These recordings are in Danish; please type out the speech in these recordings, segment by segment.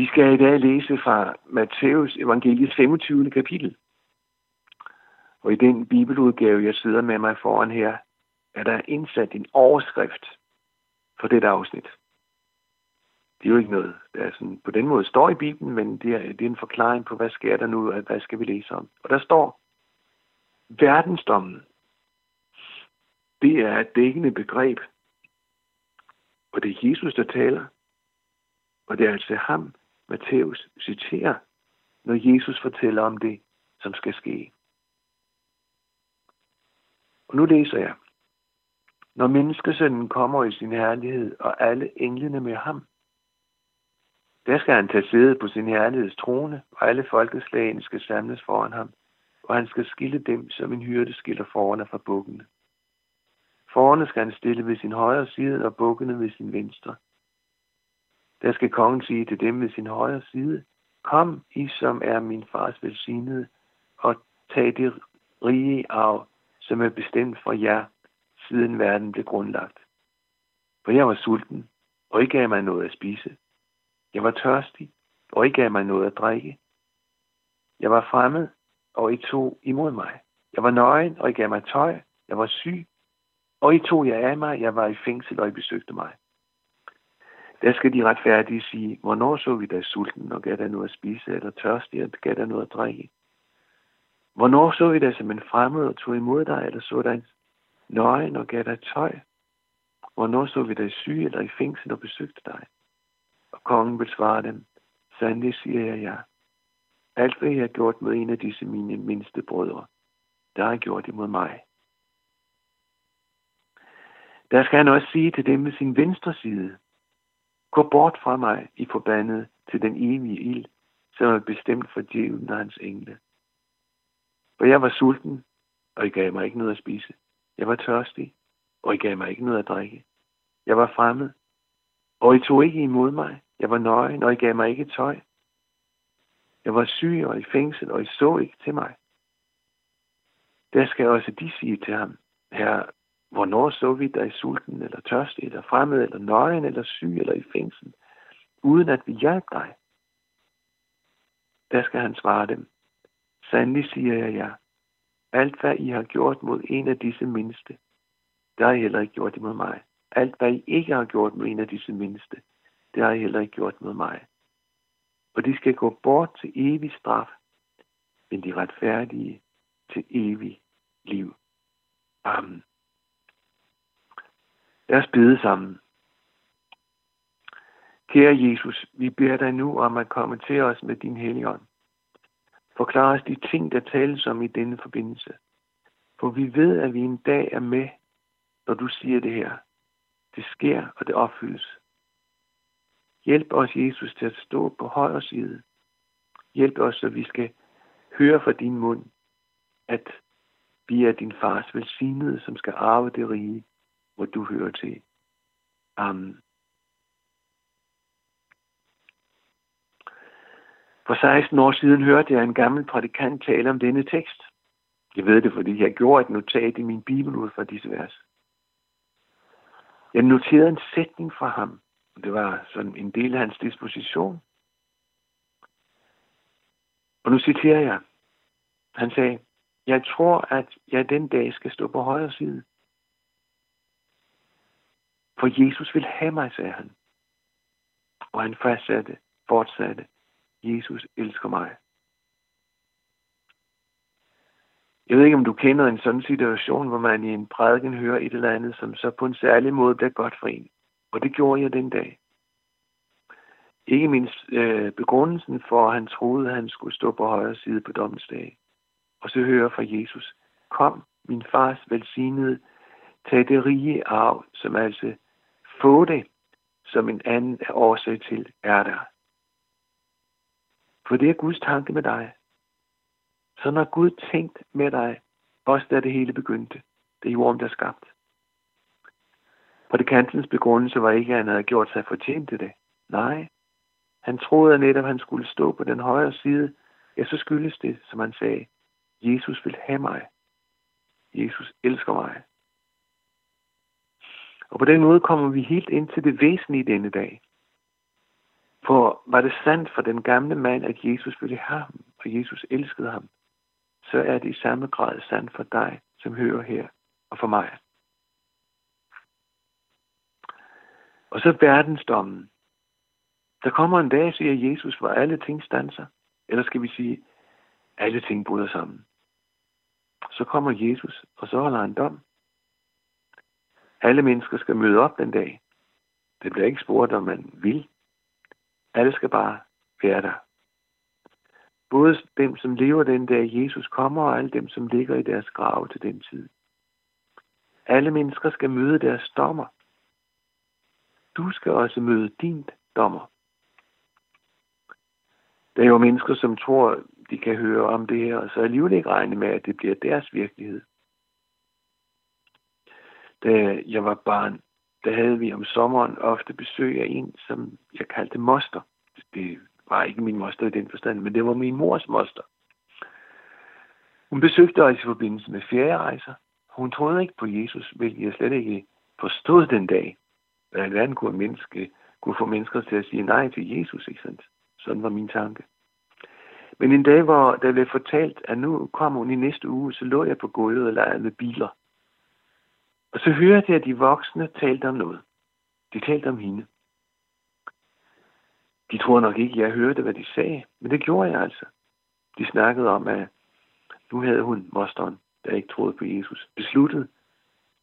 Vi skal i dag læse fra Matthæus evangeliets 25. kapitel. Og i den bibeludgave, jeg sidder med mig foran her, er der indsat en overskrift for det afsnit. Det er jo ikke noget, der sådan, på den måde står i Bibelen, men det er, det er en forklaring på, hvad sker der nu, og hvad skal vi læse om. Og der står, verdensdommen, det er et dækkende begreb, og det er Jesus, der taler, og det er altså ham, Matthæus citerer, når Jesus fortæller om det, som skal ske. Og nu læser jeg. Når menneskesønnen kommer i sin herlighed, og alle englene med ham, der skal han tage sæde på sin herligheds trone, og alle folkeslagene skal samles foran ham, og han skal skille dem, som en hyrde skiller forerne fra bukkene. Forerne skal han stille ved sin højre side, og bukkene ved sin venstre. Der skal kongen sige til dem ved sin højre side, Kom, I som er min fars velsignede, og tag det rige arv, som er bestemt for jer, siden verden blev grundlagt. For jeg var sulten, og I gav mig noget at spise. Jeg var tørstig, og I gav mig noget at drikke. Jeg var fremmed, og I tog imod mig. Jeg var nøgen, og I gav mig tøj. Jeg var syg, og I tog jer af mig. Jeg var i fængsel, og I besøgte mig. Der skal de retfærdige sige, hvornår så vi dig sulten og gav dig noget at spise, eller tørstig og gav dig noget at drikke? Hvornår så vi dig som en fremmed og tog imod dig, eller så dig nøgen og gav dig tøj? Hvornår så vi dig syg eller i fængsel og besøgte dig? Og kongen vil svare dem, sandelig siger jeg ja. Alt hvad jeg har gjort mod en af disse mine mindste brødre, der har gjort imod mig. Der skal han også sige til dem med sin venstre side, Gå bort fra mig, I forbandet, til den evige ild, som er bestemt for djævlen og hans engle. For jeg var sulten, og I gav mig ikke noget at spise. Jeg var tørstig, og I gav mig ikke noget at drikke. Jeg var fremmed, og I tog ikke imod mig. Jeg var nøgen, og I gav mig ikke tøj. Jeg var syg og i fængsel, og I så ikke til mig. Der skal også de sige til ham, Herre, Hvornår så vi dig sulten, eller tørstig, eller fremmed, eller nøgen, eller syg, eller i fængsel, uden at vi hjalp dig? Der skal han svare dem. Sandelig siger jeg jer, alt hvad I har gjort mod en af disse mindste, der har I heller ikke gjort imod mig. Alt hvad I ikke har gjort mod en af disse mindste, det har I heller ikke gjort mod mig. Og de skal gå bort til evig straf, men de retfærdige til evig liv. Amen. Lad os bede sammen. Kære Jesus, vi beder dig nu om at komme til os med din hellige. Forklar os de ting, der tales om i denne forbindelse. For vi ved, at vi en dag er med, når du siger det her. Det sker, og det opfyldes. Hjælp os, Jesus, til at stå på højre side. Hjælp os, så vi skal høre fra din mund, at vi er din fars velsignede, som skal arve det rige, hvor du hører til. Amen. For 16 år siden hørte jeg en gammel prædikant tale om denne tekst. Jeg ved det, fordi jeg gjorde et notat i min bibel ud fra disse vers. Jeg noterede en sætning fra ham. Det var sådan en del af hans disposition. Og nu citerer jeg. Han sagde, jeg tror, at jeg den dag skal stå på højre side. For Jesus vil have mig, sagde han. Og han fastsatte, fortsatte, Jesus elsker mig. Jeg ved ikke, om du kender en sådan situation, hvor man i en prædiken hører et eller andet, som så på en særlig måde bliver godt for en. Og det gjorde jeg den dag. Ikke mindst øh, begrundelsen for, at han troede, at han skulle stå på højre side på dommens dag. Og så hører fra Jesus, kom, min fars velsignede, tag det rige arv, som altså få det, som en anden årsag til er der. For det er Guds tanke med dig. Så når Gud tænkt med dig, også da det hele begyndte, det jorden, der skabt. Prædikantens begrundelse var ikke, at han havde gjort sig fortjent til det. Nej, han troede, at netop han skulle stå på den højre side. Ja, så skyldes det, som han sagde, Jesus vil have mig. Jesus elsker mig. Og på den måde kommer vi helt ind til det væsentlige denne dag. For var det sandt for den gamle mand, at Jesus ville have ham, og Jesus elskede ham, så er det i samme grad sandt for dig, som hører her, og for mig. Og så verdensdommen. Der kommer en dag, siger Jesus, hvor alle ting stanser. Eller skal vi sige, alle ting bryder sammen. Så kommer Jesus, og så holder han dom. Alle mennesker skal møde op den dag. Det bliver ikke spurgt, om man vil. Alle skal bare være der. Både dem, som lever den dag Jesus kommer, og alle dem, som ligger i deres grave til den tid. Alle mennesker skal møde deres dommer. Du skal også møde din dommer. Der er jo mennesker, som tror, de kan høre om det her, og så alligevel ikke regne med, at det bliver deres virkelighed. Da jeg var barn, der havde vi om sommeren ofte besøg af en, som jeg kaldte moster. Det var ikke min moster i den forstand, men det var min mors moster. Hun besøgte os i forbindelse med ferierejser. Hun troede ikke på Jesus, hvilket jeg slet ikke forstod den dag. Hvordan verden kunne, menneske, kunne få mennesker til at sige nej til Jesus, ikke sandt? Sådan var min tanke. Men en dag, hvor der blev fortalt, at nu kommer hun i næste uge, så lå jeg på gulvet og legede med biler. Og så hørte jeg, at de voksne talte om noget. De talte om hende. De tror nok ikke, jeg hørte, hvad de sagde, men det gjorde jeg altså. De snakkede om, at nu havde hun, mosteren, der ikke troede på Jesus, besluttet,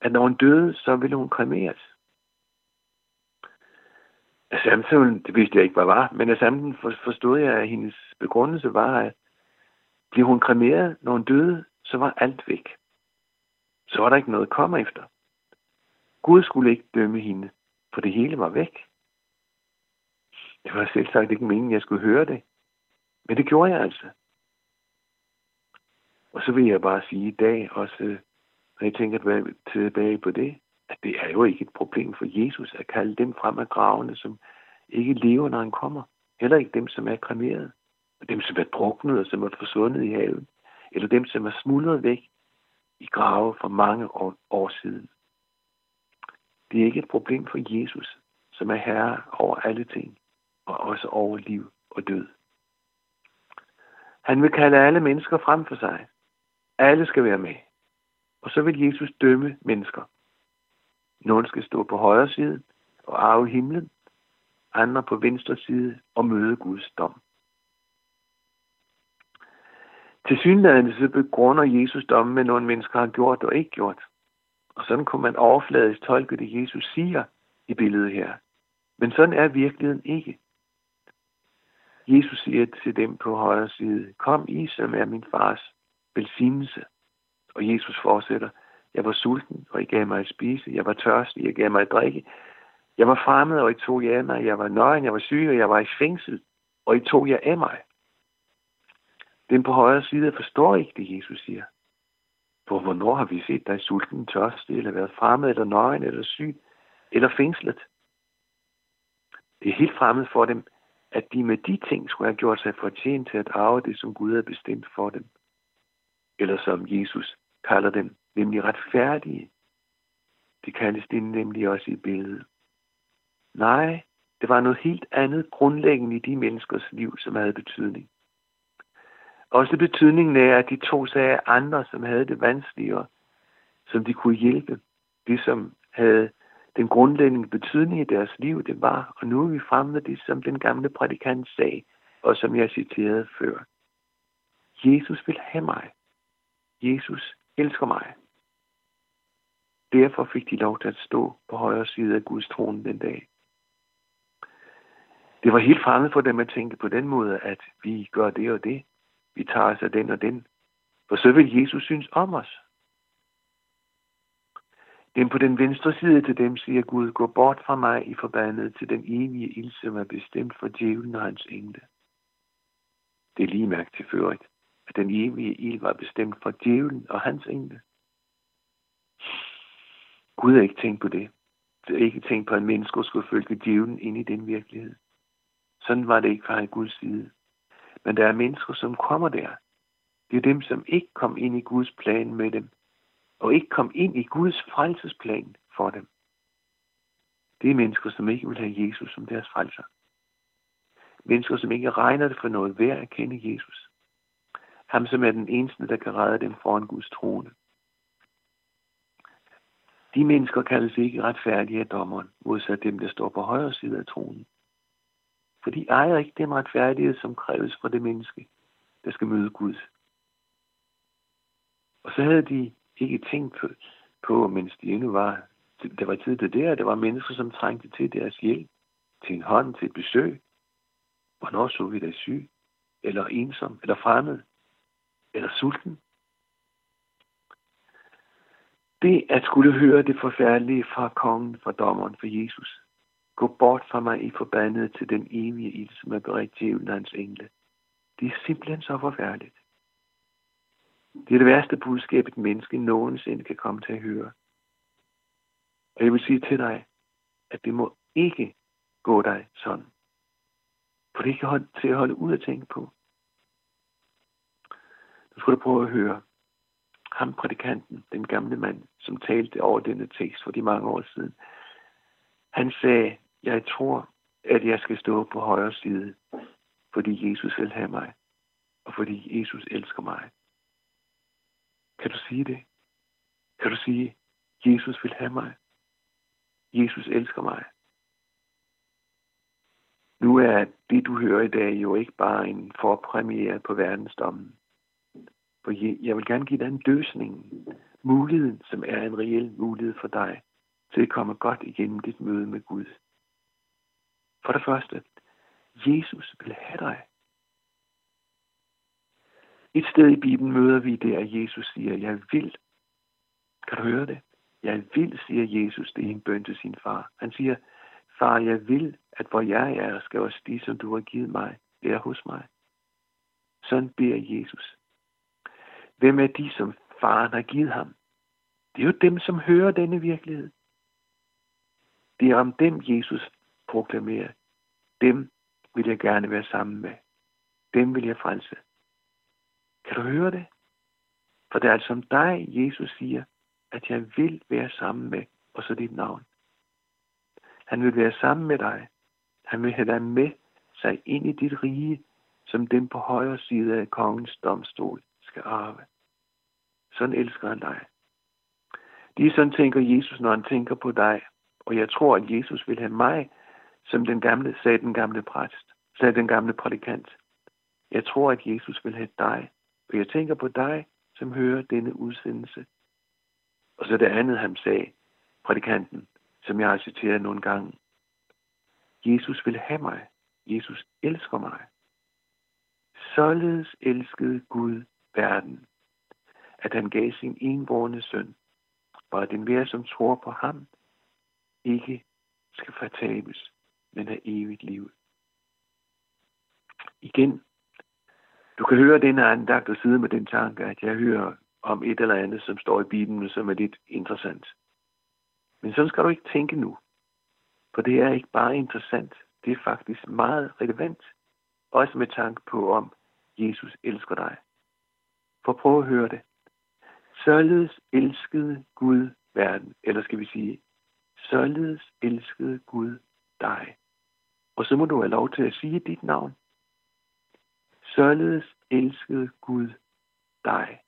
at når hun døde, så ville hun kremeres. Samtidig, det vidste jeg ikke, hvad var, men af samtalen forstod jeg, at hendes begrundelse var, at blev hun kremeret, når hun døde, så var alt væk. Så var der ikke noget at komme efter. Gud skulle ikke dømme hende, for det hele var væk. Det var selv sagt ikke meningen, at jeg skulle høre det. Men det gjorde jeg altså. Og så vil jeg bare sige i dag, også øh, når jeg tænker tilbage på det, at det er jo ikke et problem for Jesus at kalde dem frem af gravene, som ikke lever, når han kommer. Heller ikke dem, som er kremeret. Og dem, som er druknet og som er forsvundet i haven. Eller dem, som er smuldret væk i grave for mange år, år siden. Det er ikke et problem for Jesus, som er herre over alle ting, og også over liv og død. Han vil kalde alle mennesker frem for sig. Alle skal være med. Og så vil Jesus dømme mennesker. Nogle skal stå på højre side og arve himlen, andre på venstre side og møde Guds dom. Til synligheden så begrunder Jesus dommen med nogle mennesker har gjort og ikke gjort. Og sådan kunne man overfladisk tolke det, Jesus siger i billedet her. Men sådan er virkeligheden ikke. Jesus siger til dem på højre side, kom I, som er min fars velsignelse. Og Jesus fortsætter, jeg var sulten, og I gav mig at spise. Jeg var tørstig, og I gav mig at drikke. Jeg var fremmed, og I tog jer af mig. Jeg var nøgen, jeg var syg, og jeg var i fængsel, og I tog jer af mig. Den på højre side forstår ikke det, Jesus siger på, hvornår har vi set dig sulten, tørstig, eller været fremmed, eller nøgen, eller syg, eller fængslet? Det er helt fremmed for dem, at de med de ting skulle have gjort sig fortjent til at arve det, som Gud havde bestemt for dem. Eller som Jesus kalder dem, nemlig retfærdige. Det kaldes de nemlig også i billedet. Nej, det var noget helt andet grundlæggende i de menneskers liv, som havde betydning. Også betydningen af, at de to sig andre, som havde det vanskeligere, som de kunne hjælpe. De, som havde den grundlæggende betydning i deres liv, det var, og nu er vi fremme med det, som den gamle prædikant sagde, og som jeg citerede før. Jesus vil have mig. Jesus elsker mig. Derfor fik de lov til at stå på højre side af Guds trone den dag. Det var helt fremmed for dem at tænke på den måde, at vi gør det og det. Vi tager os af den og den. For så vil Jesus synes om os. Den på den venstre side til dem siger Gud, gå bort fra mig i forbandet til den evige ild, som er bestemt for djævlen og hans engle. Det er lige mærkt til førigt, at den evige ild var bestemt for djævlen og hans engle. Gud har ikke tænkt på det. Det har ikke tænkt på, at mennesker skulle følge djævlen ind i den virkelighed. Sådan var det ikke fra Guds side. Men der er mennesker, som kommer der. Det er dem, som ikke kom ind i Guds plan med dem, og ikke kom ind i Guds frelsesplan for dem. Det er mennesker, som ikke vil have Jesus som deres frelser. Mennesker, som ikke regner det for noget værd at kende Jesus. Ham, som er den eneste, der kan redde dem foran Guds trone. De mennesker kaldes ikke retfærdige af dommeren, modsat dem, der står på højre side af tronen. For de ejer ikke den retfærdighed, som kræves for det menneske, der skal møde Gud. Og så havde de ikke tænkt på, på mens de endnu var, der var tid til det, at der var mennesker, som trængte til deres hjælp, til en hånd, til et besøg. Hvornår så vi dig syg, eller ensom, eller fremmed, eller sulten? Det at skulle høre det forfærdelige fra kongen, fra dommeren, fra Jesus. Gå bort fra mig i forbandet til den evige ild, som er beredt djævlen hans engle. Det er simpelthen så forfærdeligt. Det er det værste budskab, et menneske nogensinde kan komme til at høre. Og jeg vil sige til dig, at det må ikke gå dig sådan. For det kan holde, til at holde ud at tænke på. Nu skal du prøve at høre ham prædikanten, den gamle mand, som talte over denne tekst for de mange år siden. Han sagde, jeg tror, at jeg skal stå på højre side, fordi Jesus vil have mig, og fordi Jesus elsker mig. Kan du sige det? Kan du sige, Jesus vil have mig? Jesus elsker mig. Nu er det, du hører i dag, jo ikke bare en forpremiere på verdensdommen. For jeg vil gerne give dig en løsning, muligheden, som er en reel mulighed for dig, til at komme godt igennem dit møde med Gud. For det første, Jesus vil have dig. Et sted i Bibelen møder vi det, at Jesus siger, jeg vil. Kan du høre det? Jeg vil, siger Jesus, det er en bøn til sin far. Han siger, far, jeg vil, at hvor jeg er, skal også de, som du har givet mig, være hos mig. Sådan beder Jesus. Hvem er de, som faren har givet ham? Det er jo dem, som hører denne virkelighed. Det er om dem, Jesus proklamerer. Dem vil jeg gerne være sammen med. Dem vil jeg frelse. Kan du høre det? For det er altså om dig, Jesus siger, at jeg vil være sammen med, og så dit navn. Han vil være sammen med dig. Han vil have dig med sig ind i dit rige, som den på højre side af kongens domstol skal arve. Sådan elsker han dig. Det er sådan tænker Jesus, når han tænker på dig. Og jeg tror, at Jesus vil have mig, som den gamle, sagde den gamle præst, sagde den gamle prædikant. Jeg tror, at Jesus vil have dig. Og jeg tænker på dig, som hører denne udsendelse. Og så det andet, han sagde, prædikanten, som jeg har citeret nogle gange. Jesus vil have mig. Jesus elsker mig. Således elskede Gud verden, at han gav sin enborne søn, og at enhver, som tror på ham, ikke skal fortabes, men af evigt liv. Igen, du kan høre denne andagt og sidde med den tanke, at jeg hører om et eller andet, som står i Bibelen, som er lidt interessant. Men sådan skal du ikke tænke nu. For det er ikke bare interessant, det er faktisk meget relevant. Også med tanke på, om Jesus elsker dig. For prøv at høre det. Således elskede Gud verden, eller skal vi sige, således elskede Gud dig. Og så må du have lov til at sige dit navn. Således elskede Gud dig,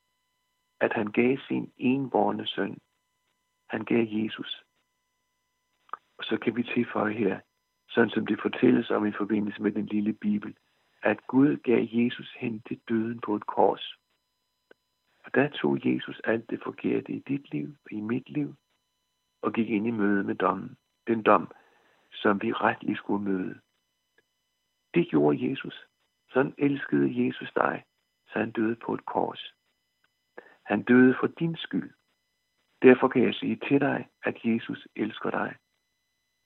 at han gav sin enborne søn. Han gav Jesus. Og så kan vi tilføje her, sådan som det fortælles om i forbindelse med den lille bibel, at Gud gav Jesus hen til døden på et kors. Og der tog Jesus alt det forkerte i dit liv og i mit liv, og gik ind i møde med dommen. Den dom, som vi retligt skulle møde. Det gjorde Jesus. Sådan elskede Jesus dig, så han døde på et kors. Han døde for din skyld. Derfor kan jeg sige til dig, at Jesus elsker dig.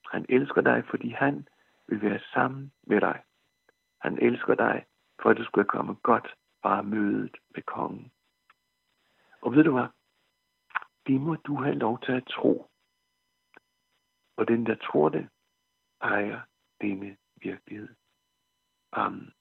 Han elsker dig, fordi han vil være sammen med dig. Han elsker dig, for at du skal komme godt fra mødet med kongen. Og ved du hvad? Det må du have lov til at tro. Og den, der tror det, ejer denne virkelighed. Amen.